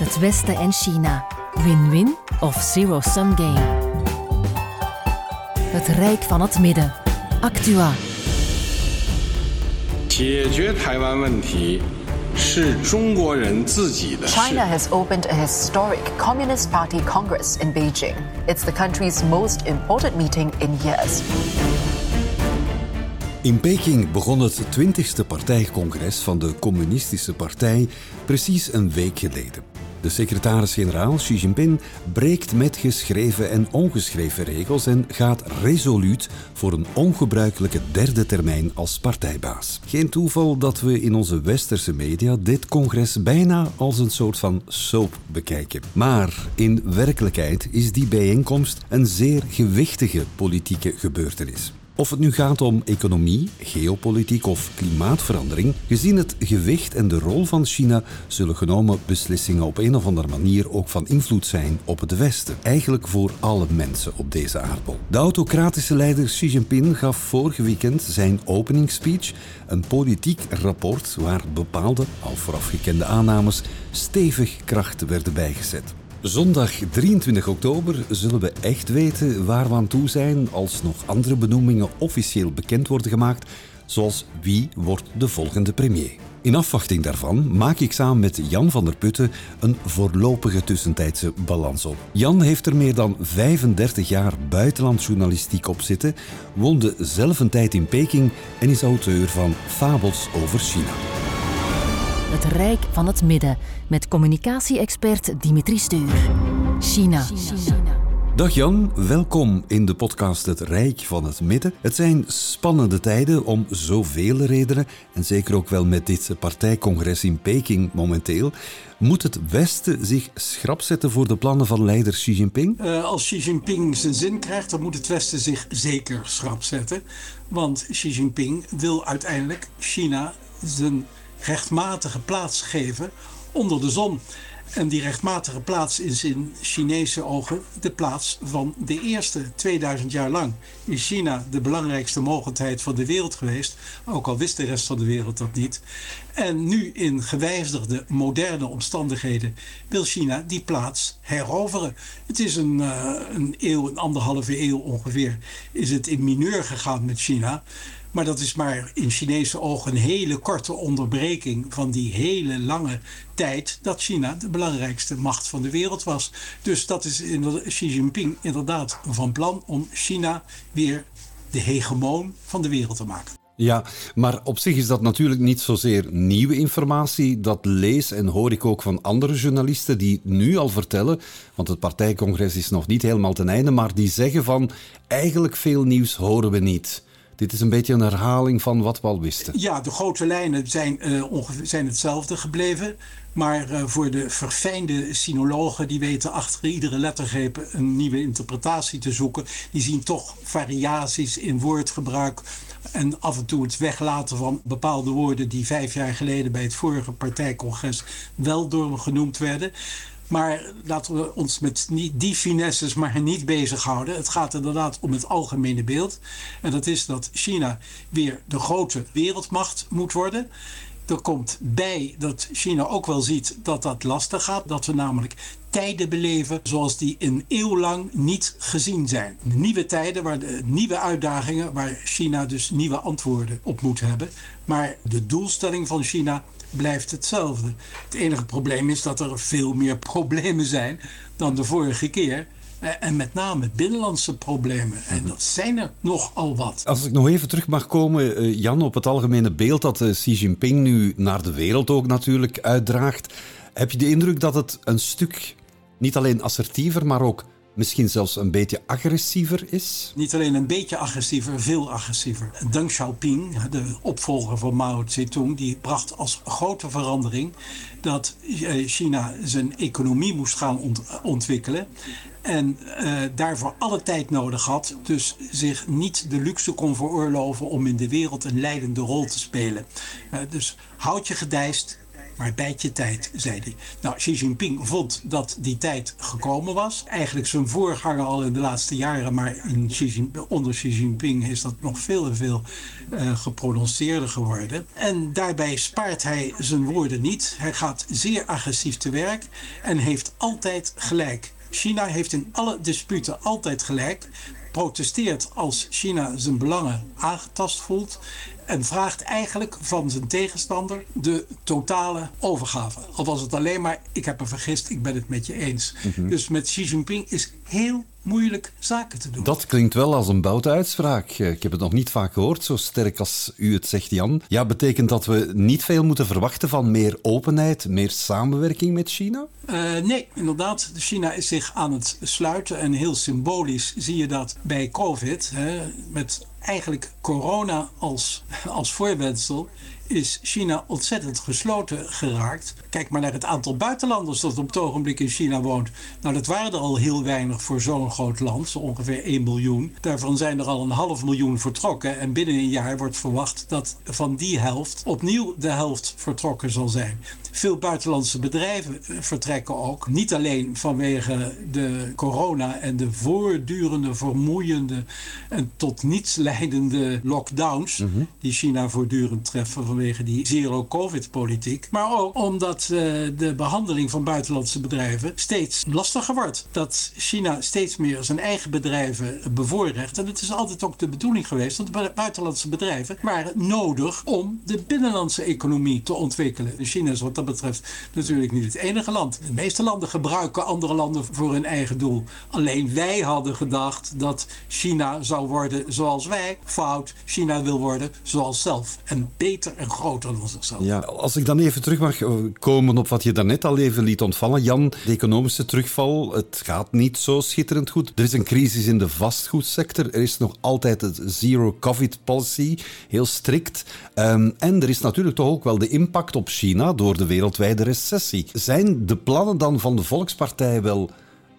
het Westen en China. Win-win of zero-sum game. Het Rijk van het Midden. Actua. China has opened a historic Communist Party Congress in Beijing. It's the country's most important meeting in years. In Peking begon het 20e partijcongres van de Communistische Partij precies een week geleden. De secretaris-generaal Xi Jinping breekt met geschreven en ongeschreven regels en gaat resoluut voor een ongebruikelijke derde termijn als partijbaas. Geen toeval dat we in onze westerse media dit congres bijna als een soort van soap bekijken. Maar in werkelijkheid is die bijeenkomst een zeer gewichtige politieke gebeurtenis. Of het nu gaat om economie, geopolitiek of klimaatverandering, gezien het gewicht en de rol van China zullen genomen beslissingen op een of andere manier ook van invloed zijn op het Westen. Eigenlijk voor alle mensen op deze aardbol. De autocratische leider Xi Jinping gaf vorige weekend zijn openingsspeech, een politiek rapport waar bepaalde, al vooraf gekende aannames, stevig kracht werden bijgezet. Zondag 23 oktober zullen we echt weten waar we aan toe zijn als nog andere benoemingen officieel bekend worden gemaakt, zoals wie wordt de volgende premier. In afwachting daarvan maak ik samen met Jan van der Putten een voorlopige tussentijdse balans op. Jan heeft er meer dan 35 jaar buitenlandjournalistiek op zitten, woonde zelf een tijd in Peking en is auteur van Fabels over China. Het Rijk van het Midden met communicatie-expert Dimitri Stuur. China. Dag Jan, welkom in de podcast Het Rijk van het Midden. Het zijn spannende tijden om zoveel redenen en zeker ook wel met dit partijcongres in Peking momenteel. Moet het Westen zich schrap zetten voor de plannen van leider Xi Jinping? Uh, als Xi Jinping zijn zin krijgt, dan moet het Westen zich zeker schrap zetten. Want Xi Jinping wil uiteindelijk China zijn rechtmatige plaats geven onder de zon. En die rechtmatige plaats is in Chinese ogen de plaats van de eerste 2000 jaar lang. Is China de belangrijkste mogendheid van de wereld geweest, ook al wist de rest van de wereld dat niet. En nu in gewijzigde moderne omstandigheden wil China die plaats heroveren. Het is een, uh, een eeuw, een anderhalve eeuw ongeveer, is het in mineur gegaan met China. Maar dat is maar in Chinese ogen een hele korte onderbreking van die hele lange tijd dat China de belangrijkste macht van de wereld was. Dus dat is Xi Jinping inderdaad van plan om China weer de hegemoon van de wereld te maken. Ja, maar op zich is dat natuurlijk niet zozeer nieuwe informatie. Dat lees en hoor ik ook van andere journalisten die nu al vertellen, want het partijcongres is nog niet helemaal ten einde, maar die zeggen van eigenlijk veel nieuws horen we niet. Dit is een beetje een herhaling van wat we al wisten. Ja, de grote lijnen zijn, uh, zijn hetzelfde gebleven. Maar uh, voor de verfijnde sinologen, die weten achter iedere lettergreep een nieuwe interpretatie te zoeken. Die zien toch variaties in woordgebruik. En af en toe het weglaten van bepaalde woorden die vijf jaar geleden bij het vorige partijcongres wel door genoemd werden. Maar laten we ons met die finesses maar niet bezighouden. Het gaat inderdaad om het algemene beeld. En dat is dat China weer de grote wereldmacht moet worden. Er komt bij dat China ook wel ziet dat dat lastig gaat. Dat we namelijk tijden beleven zoals die een eeuw lang niet gezien zijn. Nieuwe tijden, waar nieuwe uitdagingen, waar China dus nieuwe antwoorden op moet hebben. Maar de doelstelling van China blijft hetzelfde. Het enige probleem is dat er veel meer problemen zijn dan de vorige keer. En met name binnenlandse problemen. En dat zijn er nogal wat. Als ik nog even terug mag komen, Jan, op het algemene beeld dat Xi Jinping nu naar de wereld ook natuurlijk uitdraagt. Heb je de indruk dat het een stuk niet alleen assertiever, maar ook misschien zelfs een beetje agressiever is? Niet alleen een beetje agressiever, veel agressiever. Deng Xiaoping, de opvolger van Mao Zedong, die bracht als grote verandering dat China zijn economie moest gaan ont ontwikkelen. En uh, daarvoor alle tijd nodig had. Dus zich niet de luxe kon veroorloven om in de wereld een leidende rol te spelen. Uh, dus houd je gedijst. Maar bijt je tijd, zei hij. Nou, Xi Jinping vond dat die tijd gekomen was. Eigenlijk zijn voorganger al in de laatste jaren, maar in Xi onder Xi Jinping is dat nog veel en veel uh, geprononceerder geworden. En daarbij spaart hij zijn woorden niet. Hij gaat zeer agressief te werk en heeft altijd gelijk. China heeft in alle disputen altijd gelijk protesteert als China zijn belangen aangetast voelt en vraagt eigenlijk van zijn tegenstander de totale overgave. Al was het alleen maar, ik heb me vergist, ik ben het met je eens. Mhm. Dus met Xi Jinping is heel moeilijk zaken te doen. Dat klinkt wel als een boute uitspraak. Ik heb het nog niet vaak gehoord, zo sterk als u het zegt, Jan. Ja, betekent dat we niet veel moeten verwachten van meer openheid, meer samenwerking met China? Uh, nee, inderdaad. China is zich aan het sluiten. En heel symbolisch zie je dat bij COVID. Hè, met eigenlijk corona als, als voorwendsel is China ontzettend gesloten geraakt. Kijk maar naar het aantal buitenlanders dat op het ogenblik in China woont. Nou, dat waren er al heel weinig voor zo'n groot land, zo ongeveer 1 miljoen. Daarvan zijn er al een half miljoen vertrokken. En binnen een jaar wordt verwacht dat van die helft opnieuw de helft vertrokken zal zijn. Veel buitenlandse bedrijven vertrekken ook. Niet alleen vanwege de corona en de voortdurende, vermoeiende en tot niets leidende lockdowns. Mhm. die China voortdurend treffen vanwege die zero-covid-politiek. Maar ook omdat uh, de behandeling van buitenlandse bedrijven steeds lastiger wordt. Dat China steeds meer zijn eigen bedrijven bevoorrecht. En het is altijd ook de bedoeling geweest de buitenlandse bedrijven waren nodig om de binnenlandse economie te ontwikkelen. China is wat dat betreft natuurlijk niet het enige land. De meeste landen gebruiken andere landen voor hun eigen doel. Alleen wij hadden gedacht dat China zou worden zoals wij. Fout. China wil worden zoals zelf. En beter en groter dan. Ja, als ik dan even terug mag eh, komen op wat je daarnet al even liet ontvallen. Jan, de economische terugval, het gaat niet zo schitterend goed. Er is een crisis in de vastgoedsector. Er is nog altijd het zero-covid policy, heel strikt. Um, en er is natuurlijk toch ook wel de impact op China door de wereldwijde recessie. Zijn de plannen dan van de Volkspartij wel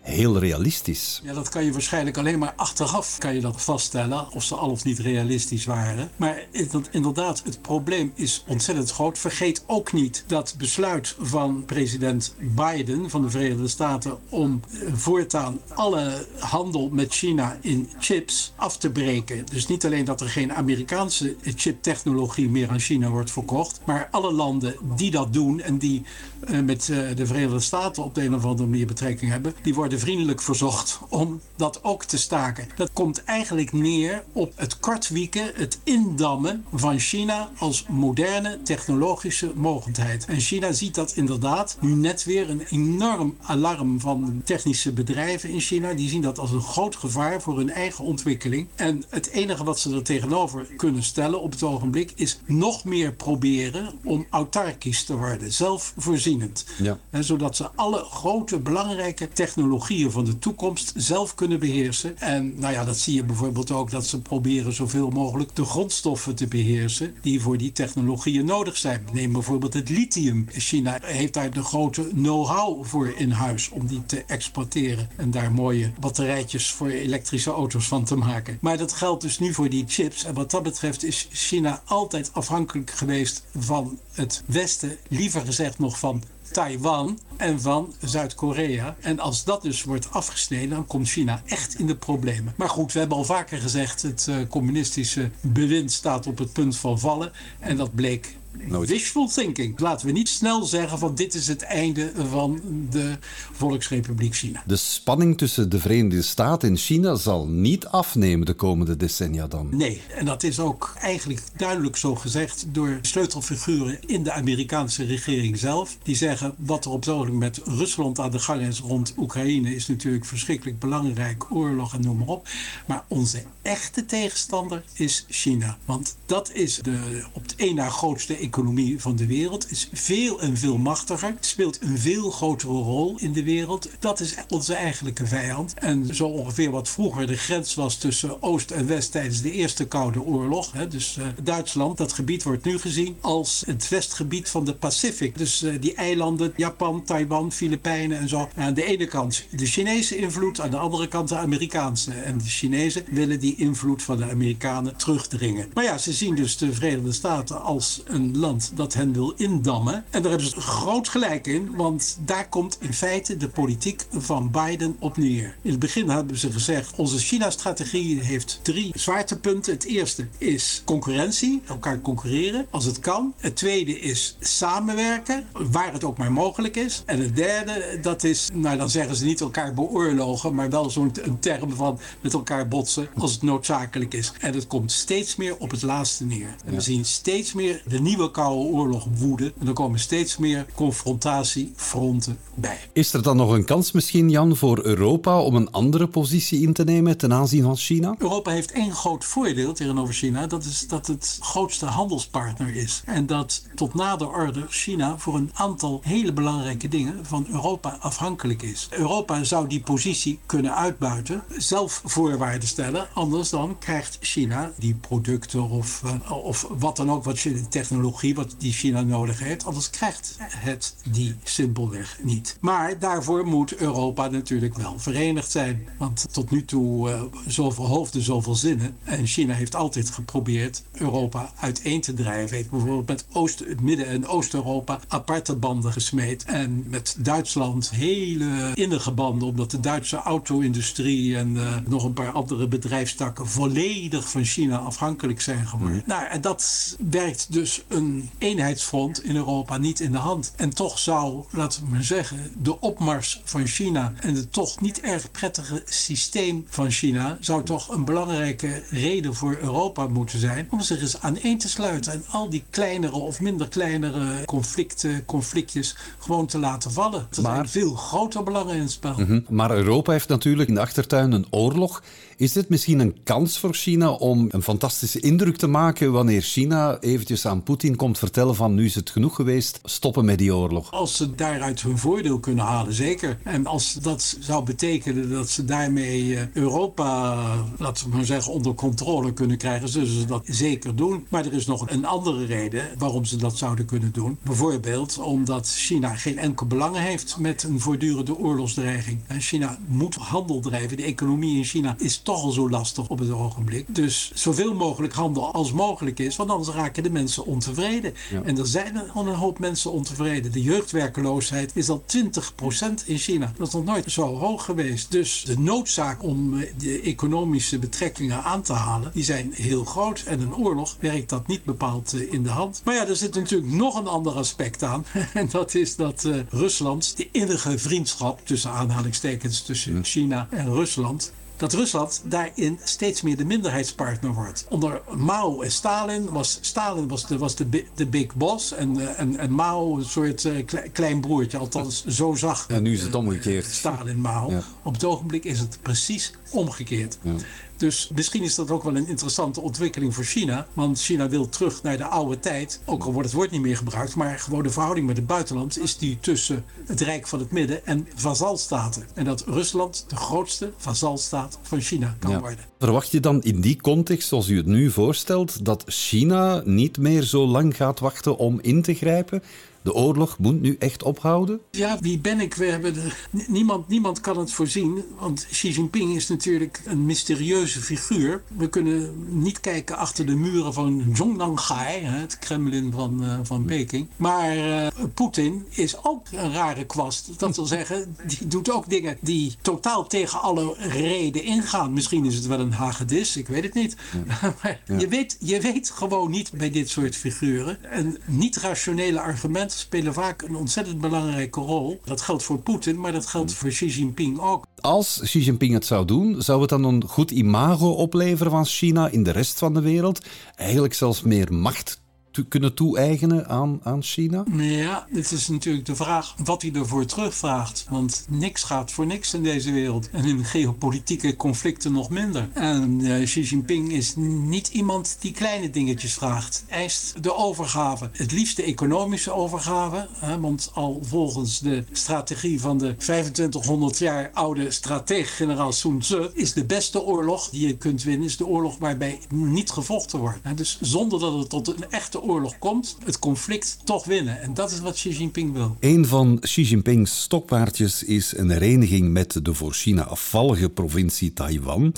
heel realistisch. Ja, dat kan je waarschijnlijk alleen maar achteraf kan je dat vaststellen of ze al of niet realistisch waren. Maar inderdaad, het probleem is ontzettend groot. Vergeet ook niet dat besluit van president Biden van de Verenigde Staten om eh, voortaan alle handel met China in chips af te breken. Dus niet alleen dat er geen Amerikaanse chiptechnologie meer aan China wordt verkocht, maar alle landen die dat doen en die eh, met eh, de Verenigde Staten op de een of andere manier betrekking hebben, die worden vriendelijk verzocht om dat ook te staken. Dat komt eigenlijk neer op het kortwieken, het indammen van China als moderne technologische mogendheid. En China ziet dat inderdaad nu net weer een enorm alarm van technische bedrijven in China. Die zien dat als een groot gevaar voor hun eigen ontwikkeling. En het enige wat ze er tegenover kunnen stellen op het ogenblik is nog meer proberen om autarkisch te worden, zelfvoorzienend. Ja. En zodat ze alle grote belangrijke technologieën technologieën van de toekomst zelf kunnen beheersen. En nou ja, dat zie je bijvoorbeeld ook dat ze proberen zoveel mogelijk de grondstoffen te beheersen die voor die technologieën nodig zijn. Neem bijvoorbeeld het lithium. China heeft daar de grote know-how voor in huis om die te exporteren en daar mooie batterijtjes voor elektrische auto's van te maken. Maar dat geldt dus nu voor die chips. En wat dat betreft is China altijd afhankelijk geweest van het Westen, liever gezegd nog van Taiwan en van Zuid-Korea. En als dat dus wordt afgesneden, dan komt China echt in de problemen. Maar goed, we hebben al vaker gezegd, het uh, communistische bewind staat op het punt van vallen. En dat bleek Nooit. Wishful thinking. Laten we niet snel zeggen van dit is het einde van de Volksrepubliek China. De spanning tussen de Verenigde Staten en China zal niet afnemen de komende decennia dan? Nee, en dat is ook eigenlijk duidelijk zo gezegd door sleutelfiguren in de Amerikaanse regering zelf. Die zeggen wat er op het ogenblik met Rusland aan de gang is rond Oekraïne is natuurlijk verschrikkelijk belangrijk, oorlog en noem maar op. Maar onze echte tegenstander is China. Want dat is de op het één na grootste economie van de wereld. Is veel en veel machtiger. Speelt een veel grotere rol in de wereld. Dat is onze eigenlijke vijand. En zo ongeveer wat vroeger de grens was tussen Oost en West tijdens de Eerste Koude Oorlog. Hè, dus uh, Duitsland, dat gebied wordt nu gezien als het westgebied van de Pacific. Dus uh, die eilanden, Japan, Taiwan, Filipijnen en zo. Aan de ene kant de Chinese invloed, aan de andere kant de Amerikaanse. En de Chinezen willen die invloed van de Amerikanen terugdringen. Maar ja, ze zien dus de Verenigde Staten als een een land dat hen wil indammen. En daar hebben ze groot gelijk in, want daar komt in feite de politiek van Biden op neer. In het begin hebben ze gezegd: onze China-strategie heeft drie zwaartepunten. Het eerste is concurrentie, elkaar concurreren als het kan. Het tweede is samenwerken, waar het ook maar mogelijk is. En het derde, dat is, nou dan zeggen ze niet elkaar beoorlogen, maar wel zo'n term van met elkaar botsen als het noodzakelijk is. En het komt steeds meer op het laatste neer. En we zien steeds meer de nieuwe Koude Oorlog woeden. En er komen steeds meer confrontatiefronten bij. Is er dan nog een kans misschien, Jan, voor Europa om een andere positie in te nemen ten aanzien van China? Europa heeft één groot voordeel tegenover China. Dat is dat het grootste handelspartner is. En dat tot nader orde China voor een aantal hele belangrijke dingen van Europa afhankelijk is. Europa zou die positie kunnen uitbuiten, zelf voorwaarden stellen. Anders dan krijgt China die producten of, uh, of wat dan ook, wat technologie, wat die China nodig heeft. Anders krijgt het die simpelweg niet. Maar daarvoor moet Europa natuurlijk wel verenigd zijn. Want tot nu toe uh, zoveel hoofden, zoveel zinnen. En China heeft altijd geprobeerd Europa uiteen te drijven. Heeft bijvoorbeeld met Oost, Midden- en Oost-Europa aparte banden gesmeed. En met Duitsland hele innige banden, omdat de Duitse auto-industrie en uh, nog een paar andere bedrijfstakken volledig van China afhankelijk zijn geworden. Mm. Nou, en dat werkt dus een eenheidsfront in Europa niet in de hand. En toch zou, laten we maar zeggen, de opmars van China en het toch niet erg prettige systeem van China zou toch een belangrijke reden voor Europa moeten zijn om zich eens aaneen te sluiten en al die kleinere of minder kleinere conflicten, conflictjes gewoon te laten vallen. Er maar, zijn veel groter belangen in het spel. Mm -hmm. Maar Europa heeft natuurlijk in de achtertuin een oorlog. Is dit misschien een kans voor China om een fantastische indruk te maken wanneer China eventjes aan Poetin komt vertellen van nu is het genoeg geweest, stoppen met die oorlog? Als ze daaruit hun voordeel kunnen halen, zeker. En als dat zou betekenen dat ze daarmee Europa, laten we maar zeggen, onder controle kunnen krijgen, zullen ze dat zeker doen. Maar er is nog een andere reden waarom ze dat zouden kunnen doen. Bijvoorbeeld omdat China geen enkel belang heeft met een voortdurende oorlogsdreiging. China moet handel drijven. De economie in China is toch al zo lastig op het ogenblik. Dus zoveel mogelijk handel als mogelijk is, want anders raken de mensen ontevreden. Ja. En er zijn al een hoop mensen ontevreden. De jeugdwerkeloosheid is al 20% in China. Dat is nog nooit zo hoog geweest. Dus de noodzaak om de economische betrekkingen aan te halen, die zijn heel groot. En een oorlog werkt dat niet bepaald in de hand. Maar ja, er zit natuurlijk nog een ander aspect aan. En dat is dat uh, Rusland, de innige vriendschap tussen aanhalingstekens tussen China en Rusland, dat Rusland daarin steeds meer de minderheidspartner wordt. Onder Mao en Stalin was Stalin was de, was de, de big boss en, en, en Mao een soort uh, klein broertje. Althans, zo zag ja, nu is het omgekeerd. Stalin Mao. Ja. Op het ogenblik is het precies omgekeerd. Ja. Dus misschien is dat ook wel een interessante ontwikkeling voor China. Want China wil terug naar de oude tijd. Ook al wordt het woord niet meer gebruikt. Maar gewoon de verhouding met het buitenland is die tussen het Rijk van het Midden en vazalstaten. En dat Rusland de grootste vazalstaat van China kan ja. worden. Verwacht je dan in die context, zoals u het nu voorstelt, dat China niet meer zo lang gaat wachten om in te grijpen? De oorlog moet nu echt ophouden? Ja, wie ben ik? We hebben de, niemand, niemand kan het voorzien. Want Xi Jinping is natuurlijk een mysterieuze figuur. We kunnen niet kijken achter de muren van Zhongnangai, het Kremlin van, uh, van Peking. Maar uh, Poetin is ook een rare kwast. Dat wil zeggen, die doet ook dingen die totaal tegen alle reden ingaan. Misschien is het wel een hagedis, ik weet het niet. Ja. maar ja. je, weet, je weet gewoon niet bij dit soort figuren. Een niet-rationele argument spelen vaak een ontzettend belangrijke rol. Dat geldt voor Poetin, maar dat geldt voor Xi Jinping ook. Als Xi Jinping het zou doen, zou het dan een goed imago opleveren van China in de rest van de wereld? Eigenlijk zelfs meer macht kunnen toe-eigenen aan, aan China? Ja, het is natuurlijk de vraag wat hij ervoor terugvraagt. Want niks gaat voor niks in deze wereld. En in geopolitieke conflicten nog minder. En uh, Xi Jinping is niet iemand die kleine dingetjes vraagt. Eist de overgave. Het liefst de economische overgave. Hè, want al volgens de strategie van de 2500 jaar oude strateeg generaal Sun Tzu... is de beste oorlog die je kunt winnen... is de oorlog waarbij niet gevochten wordt. Dus zonder dat het tot een echte oorlog komt, het conflict toch winnen. En dat is wat Xi Jinping wil. Een van Xi Jinping's stokpaardjes is een hereniging met de voor China afvallige provincie Taiwan.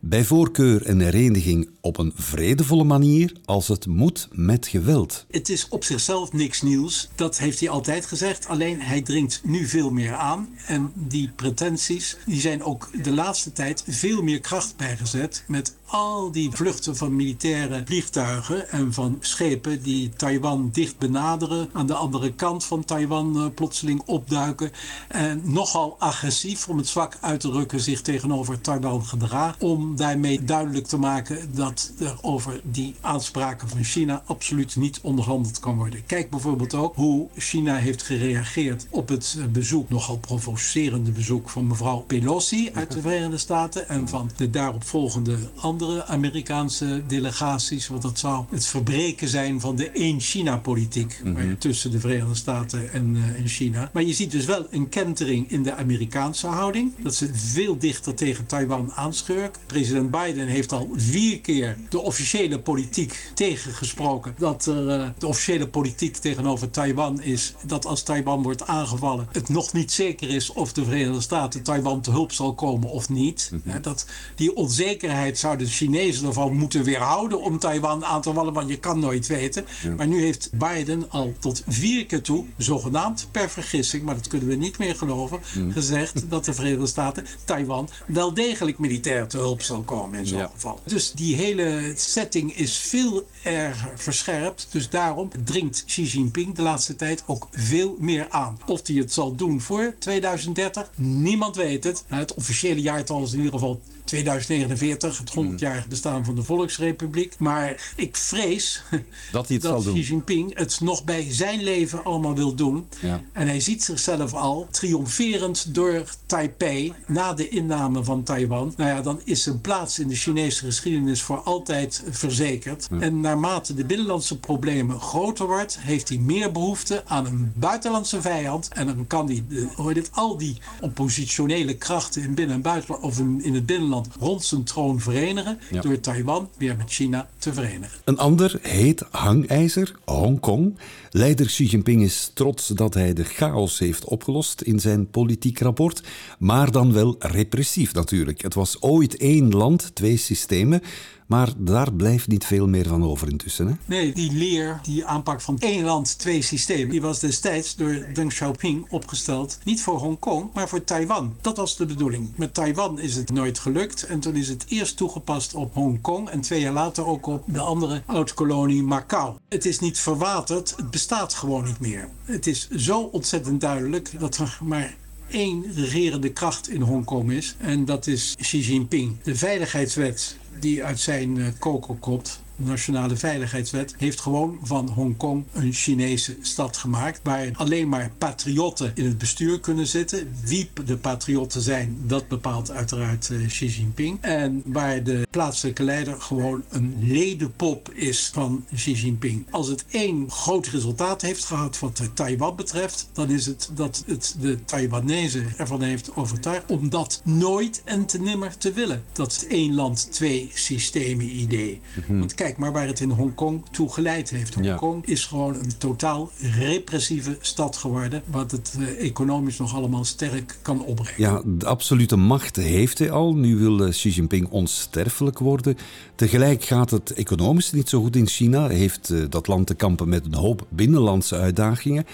Bij voorkeur een hereniging op een vredevolle manier als het moet met geweld. Het is op zichzelf niks nieuws. Dat heeft hij altijd gezegd. Alleen hij dringt nu veel meer aan. En die pretenties die zijn ook de laatste tijd veel meer kracht bijgezet met al die vluchten van militaire vliegtuigen en van schepen die Taiwan dicht benaderen, aan de andere kant van Taiwan uh, plotseling opduiken en nogal agressief, om het zwak uit te drukken, zich tegenover Taiwan gedragen, om daarmee duidelijk te maken dat er over die aanspraken van China absoluut niet onderhandeld kan worden. Kijk bijvoorbeeld ook hoe China heeft gereageerd op het eh, bezoek, nogal provocerende bezoek van mevrouw Pelosi uit de Verenigde Staten en van de daaropvolgende andere Amerikaanse delegaties. Want dat zou het verbreken zijn van de één-China-politiek mhm. tussen de Verenigde Staten en, uh, en, China. Maar je ziet dus wel een kentering in de Amerikaanse houding. Dat ze veel dichter tegen Taiwan aanschurken. President Biden heeft al vier keer de officiële politiek tegengesproken. Dat er uh, de officiële politiek tegenover Taiwan is dat als Taiwan wordt aangevallen, het nog niet zeker is of de Verenigde Staten Taiwan te hulp zal komen of niet. Mhm. dat, die onzekerheid zou de Chinezen ervan moeten weerhouden om Taiwan aan te vallen, want je kan nooit weten. Maar nu heeft Biden al tot vier keer toe, zogenaamd per vergissing, maar dat kunnen we niet meer geloven, gezegd dat de Verenigde Staten Taiwan wel degelijk militair te hulp zal komen in zo'n geval. Dus die hele setting is veel erger verscherpt. Dus daarom dringt Xi Jinping de laatste tijd ook veel meer aan. Of hij het zal doen voor 2030, niemand weet het. Het officiële jaartal is in ieder geval 2049, het 100-jarig hmm. bestaan van de Volksrepubliek. Maar ik vrees dat, hij het dat Xi Jinping het nog bij zijn leven allemaal wil doen. Ja. En hij ziet zichzelf al triomferend door Taipei na de inname van Taiwan. Nou ja, dan is plaats in de Chinese geschiedenis voor altijd verzekerd. En naarmate de binnenlandse problemen groter wordt, heeft hij meer behoefte aan een buitenlandse vijand. En dan kan hij, hoor dit, al die oppositionele krachten in binnen- en buitenland, of in, in het binnenland rond zijn troon verenigen. Door Taiwan weer met China te verenigen. Een ander heet hangijzer, Hongkong. Leider Xi Jinping is trots dat hij de chaos heeft opgelost in zijn politiek rapport. Maar dan wel repressief natuurlijk. Het was ooit één land, twee systemen. Maar daar blijft niet veel meer van over intussen. Hè? Nee, die leer, die aanpak van één land, twee systemen, die was destijds door Deng Xiaoping opgesteld. Niet voor Hongkong, maar voor Taiwan. Dat was de bedoeling. Met Taiwan is het nooit gelukt. En toen is het eerst toegepast op Hongkong en twee jaar later ook op de andere oud-kolonie Macau. Het is niet verwaterd, het bestaat gewoon niet meer. Het is zo ontzettend duidelijk dat er maar één regerende kracht in Hongkong is. En dat is Xi Jinping. De veiligheidswet die uit zijn eh, koker komt Nationale Veiligheidswet heeft gewoon van Hongkong een Chinese stad gemaakt. Waar alleen maar patriotten in het bestuur kunnen zitten. Wie de patriotten zijn, dat bepaalt uiteraard uh, Xi Jinping. En waar de plaatselijke leider gewoon een ledenpop is van Xi Jinping. Als het één groot resultaat heeft gehad wat Taiwan betreft, dan is het dat het de Taiwanese ervan heeft overtuigd om dat nooit en te nimmer te willen. Dat één land, twee systemen idee. Mhm. Want kijk, Maar waar het in Hongkong toe geleid heeft. Hongkong is gewoon een totaal repressieve stad geworden. Wat het eh, economisch nog allemaal sterk kan opbrengen. Ja, de absolute macht heeft hij al. Nu wil eh, Xi Jinping onsterfelijk worden. Tegelijk gaat het economisch niet zo goed in China. Heeft uh, dat land te kampen met een hoop binnenlandse uitdagingen.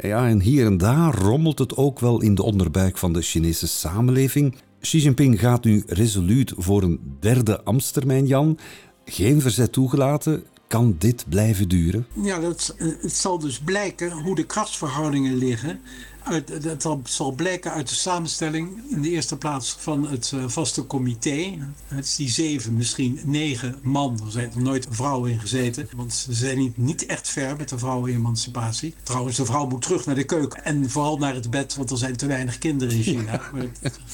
Ja, en hier en daar rommelt het ook wel in de onderbuik van de Chinese samenleving. Xi Jinping gaat nu resoluut voor een derde ambtstermijn, Jan geen verzet toegelaten. Kan dit blijven duren? Ja, dat, eh, het zal dus blijken hoe de krachtsverhoudingen liggen uit, dat zal blijken uit de samenstelling in de eerste plaats van het uh, vaste comité. Het is die zeven, misschien negen man. Er zijn er nooit vrouwen in gezeten. Want ze zijn niet, niet echt ver met de vrouwenemancipatie. Trouwens, de vrouw moet terug naar de keuken. En vooral naar het bed, want er zijn te weinig kinderen in China. Maar,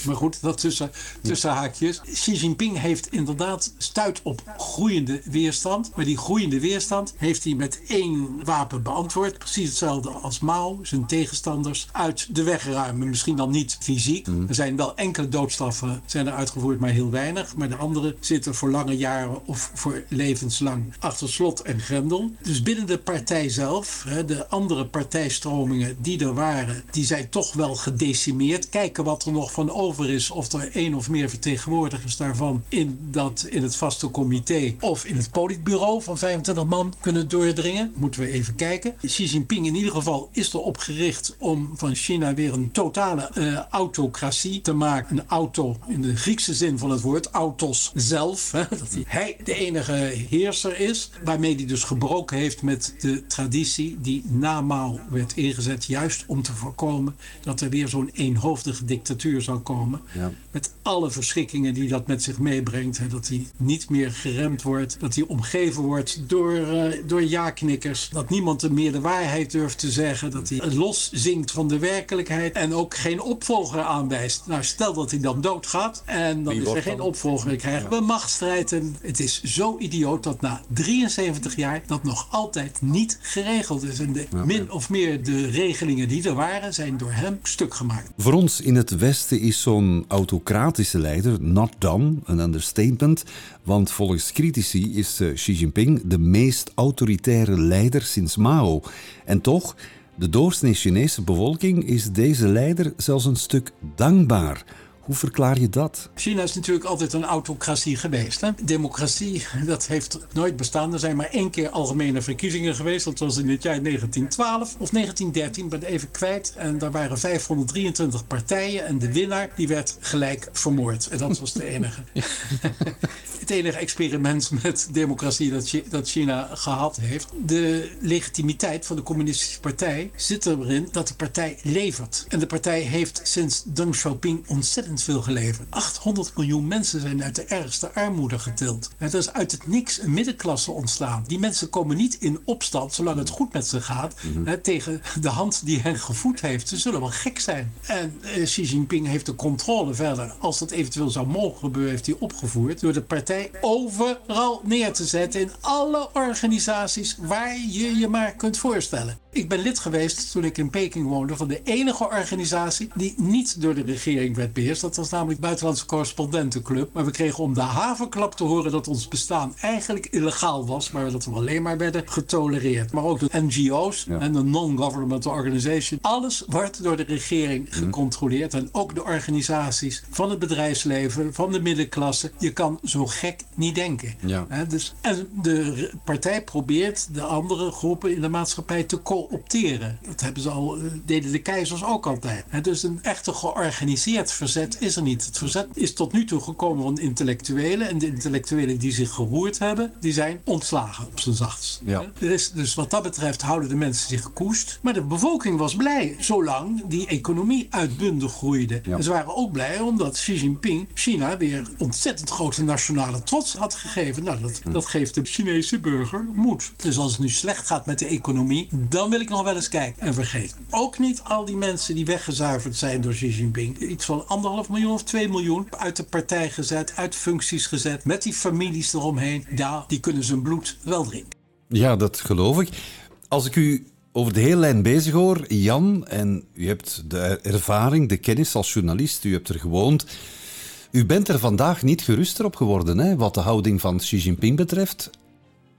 maar, goed, dat tussen, tussen haakjes. Xi Jinping heeft inderdaad stuit op groeiende weerstand. Maar die groeiende weerstand heeft hij met één wapen beantwoord. Precies hetzelfde als Mao, zijn tegenstanders uit de weg ruimen. Misschien dan niet fysiek. Er zijn wel enkele doodstraffen zijn er uitgevoerd, maar heel weinig. Maar de andere zitten voor lange jaren of voor levenslang achter slot en grendel. Dus binnen de partij zelf, de andere partijstromingen die er waren, die zijn toch wel gedecimeerd. Kijken wat er nog van over is, of er één of meer vertegenwoordigers daarvan in, dat, in het vaste comité of in het politbureau van 25 man kunnen doordringen. Moeten we even kijken. Xi Jinping in ieder geval is erop gericht om van China weer een totale uh, autocratie te maken. Een auto in de Griekse zin van het woord, autos zelf. Hè, dat hij de enige heerser is. Waarmee hij dus gebroken heeft met de traditie die na Mao werd ingezet. Juist om te voorkomen dat er weer zo'n eenhoofdige dictatuur zou komen. Ja. Met alle verschrikkingen die dat met zich meebrengt. Hè, dat hij niet meer geremd wordt. Dat hij omgeven wordt door, uh, door ja-knikkers. Dat niemand er meer de waarheid durft te zeggen. Dat hij los zingt van de werkelijkheid. En ook geen opvolger aanwijst. Nou, stel dat hij dan doodgaat. En dan is er geen opvolger. Dan krijgen we machtsstrijd. En het is zo idioot dat na 73 jaar dat nog altijd niet geregeld is. En de, min of meer de regelingen die er waren, zijn door hem stuk gemaakt. Voor ons in het Westen is zo'n autocratische leider not done, een understatement. Want volgens critici is eh, Xi Jinping de meest autoritaire leider sinds Mao. En toch, de doorsnee Chinese bevolking is deze leider zelfs een stuk dankbaar. Hoe verklaar je dat? China is natuurlijk altijd een autocratie geweest. Hè? Democratie, dat heeft nooit bestaan. Er zijn maar één keer algemene verkiezingen geweest. Dat was in het jaar 1912 of 1913, ik ben even kwijt. En daar waren 523 partijen. En de winnaar die werd gelijk vermoord. En dat was de enige. het enige experiment met democratie dat China gehad heeft. De legitimiteit van de communistische partij zit erin dat de partij levert. En de partij heeft sinds Deng Xiaoping ontzettend veel geleverd. 800 miljoen mensen zijn uit de ergste armoede getild. Er is uit het niks een middenklasse ontstaan. Die mensen komen niet in opstand zolang het goed met ze gaat hè, tegen de hand die hen gevoed heeft. Ze zullen wel gek zijn. En eh, Xi Jinping heeft de controle verder. Als dat eventueel zou mogen gebeuren, heeft hij opgevoerd door de partij overal neer te zetten in alle organisaties waar je je maar kunt voorstellen. Ik ben lid geweest toen ik in Peking woonde van de enige organisatie die niet door de regering werd beheerst. Dat was namelijk Buitenlandse Correspondentenclub. Maar we kregen om de havenklap te horen dat ons bestaan eigenlijk illegaal was, maar dat we alleen maar werden getolereerd. Maar ook de NGO's en de non-governmental organization. Alles wordt door de regering mhm. gecontroleerd. En ook de organisaties van het bedrijfsleven, van de middenklasse. Je kan zo gek niet denken. Ja. dus, en de partij probeert de andere groepen in de maatschappij te opteren. Dat hebben ze al, eh, deden de keizers ook altijd. dus een echte georganiseerd verzet is er niet. Het verzet is tot nu toe gekomen van intellectuelen. En de intellectuelen die zich geroerd hebben, die zijn ontslagen op zijn zachtst. Ja. is, dus wat dat betreft houden de mensen zich gekoest. Maar de bevolking was blij zolang die economie uitbundig groeide. En ze waren ook blij omdat Xi Jinping China weer ontzettend grote nationale trots had gegeven. Nou, dat, hm. dat geeft de Chinese burger moed. Dus als het nu slecht gaat met de economie, dan wil ik nog wel eens kijken. En vergeet ook niet al die mensen die weggezuiverd zijn door Xi Jinping. Iets van anderhalf miljoen of twee miljoen uit de partij gezet, uit functies gezet, met die families eromheen. Ja, die kunnen zijn bloed wel drinken. Ja, dat geloof ik. Als ik u over de hele lijn bezig hoor, Jan, en u hebt de ervaring, de kennis als journalist, u hebt er gewoond. U bent er vandaag niet geruster op geworden, hè, wat de houding van Xi Jinping betreft.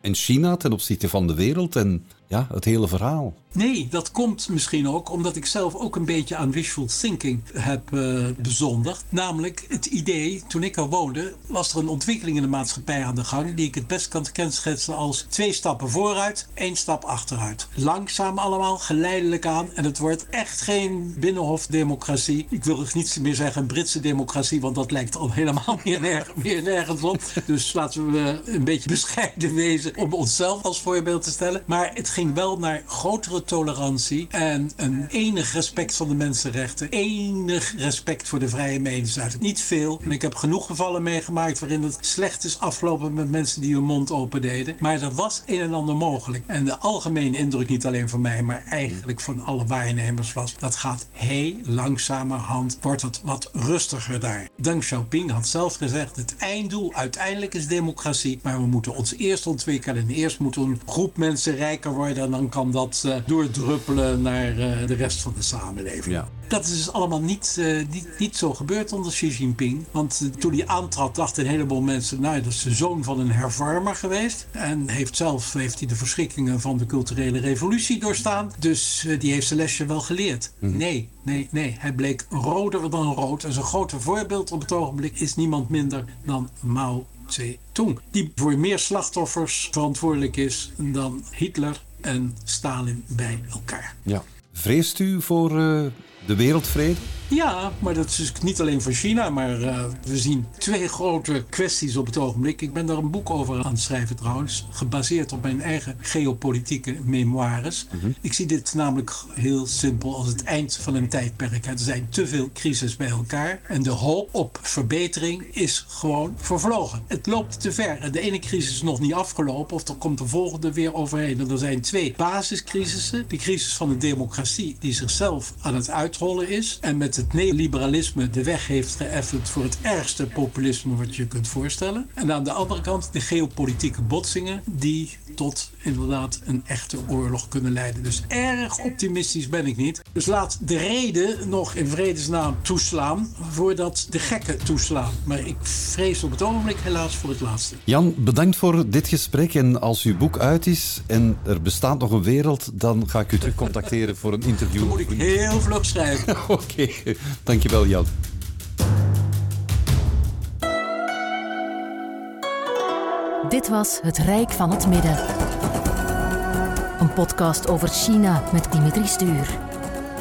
En China ten opzichte van de wereld en ja, het hele verhaal. Nee, dat komt misschien ook omdat ik zelf ook een beetje aan wishful thinking heb uh, bezondigd. Namelijk het idee, toen ik er woonde, was er een ontwikkeling in de maatschappij aan de gang die ik het best kan kenschetsen als twee stappen vooruit, één stap achteruit. Langzaam allemaal, geleidelijk aan. En het wordt echt geen binnenhofdemocratie. Ik wil niet meer zeggen Britse democratie, want dat lijkt al helemaal meer, nergens, meer nergens op. Dus laten we een beetje bescheiden wezen om onszelf als voorbeeld te stellen. Maar het ging wel naar grotere tolerantie en een enig respect van de mensenrechten. Enig respect voor de vrije meningsuiting. Niet veel. En ik heb genoeg gevallen meegemaakt waarin het slecht is afgelopen met mensen die hun mond open deden. Maar er was een en ander mogelijk. En de algemene indruk, niet alleen van mij, maar eigenlijk van alle waarnemers was, dat gaat heel langzamerhand, wordt het wat rustiger daar. Deng Xiaoping had zelf gezegd, het einddoel uiteindelijk is democratie, maar we moeten ons eerst ontwikkelen. En eerst moet een groep mensen rijker worden worden. Dan kan dat uh, doordruppelen naar uh, de rest van de samenleving. Ja. Dat is dus allemaal niet, uh, niet, niet zo gebeurd onder Xi Jinping. Want toen hij aantrad dachten een heleboel mensen... nou, dat is de zoon van een hervormer geweest. En heeft zelf heeft hij de verschrikkingen van de culturele revolutie doorstaan. Dus die heeft zijn lesje wel geleerd. Mhm. Nee, nee, nee. Hij bleek roder dan rood. En zijn grote voorbeeld op het ogenblik is niemand minder dan Mao Zedong. Die voor meer slachtoffers verantwoordelijk is dan Hitler en Stalin bij elkaar. Ja. Vreest u voor uh, de wereldvrede? Ja, maar dat is dus niet alleen voor China, maar uh, we zien twee grote kwesties op het ogenblik. Ik ben daar een boek over aan het schrijven trouwens, gebaseerd op mijn eigen geopolitieke memoires. Mhm. Mm -hmm. Ik zie dit namelijk heel simpel als het eind van een tijdperk. Er zijn te veel crises bij elkaar en de hoop op verbetering is gewoon vervlogen. Het loopt te ver. De ene crisis is nog niet afgelopen of er komt de volgende weer overheen. En er zijn twee basiscrisissen. De crisis van de democratie die zichzelf aan het uitrollen is en met het neoliberalisme de weg heeft geëffend voor het ergste populisme wat je kunt voorstellen. En aan de andere kant de geopolitieke botsingen die tot inderdaad een echte oorlog kunnen leiden. Dus erg optimistisch ben ik niet. Dus laat de reden nog in vredesnaam toeslaan voordat de gekken toeslaan. Maar ik vrees op het ogenblik helaas voor het laatste. Jan, bedankt voor dit gesprek. En als uw boek uit is en er bestaat nog een wereld, dan ga ik u terug contacteren voor een interview. Dan moet ik heel vlug schrijven. Oké, okay. dankjewel Jan. Dit was Het Rijk van het Midden. Een podcast over China met Dimitri Stuur.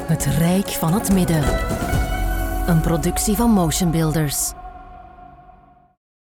Het Rijk van het Midden. Een productie van Motion Builders.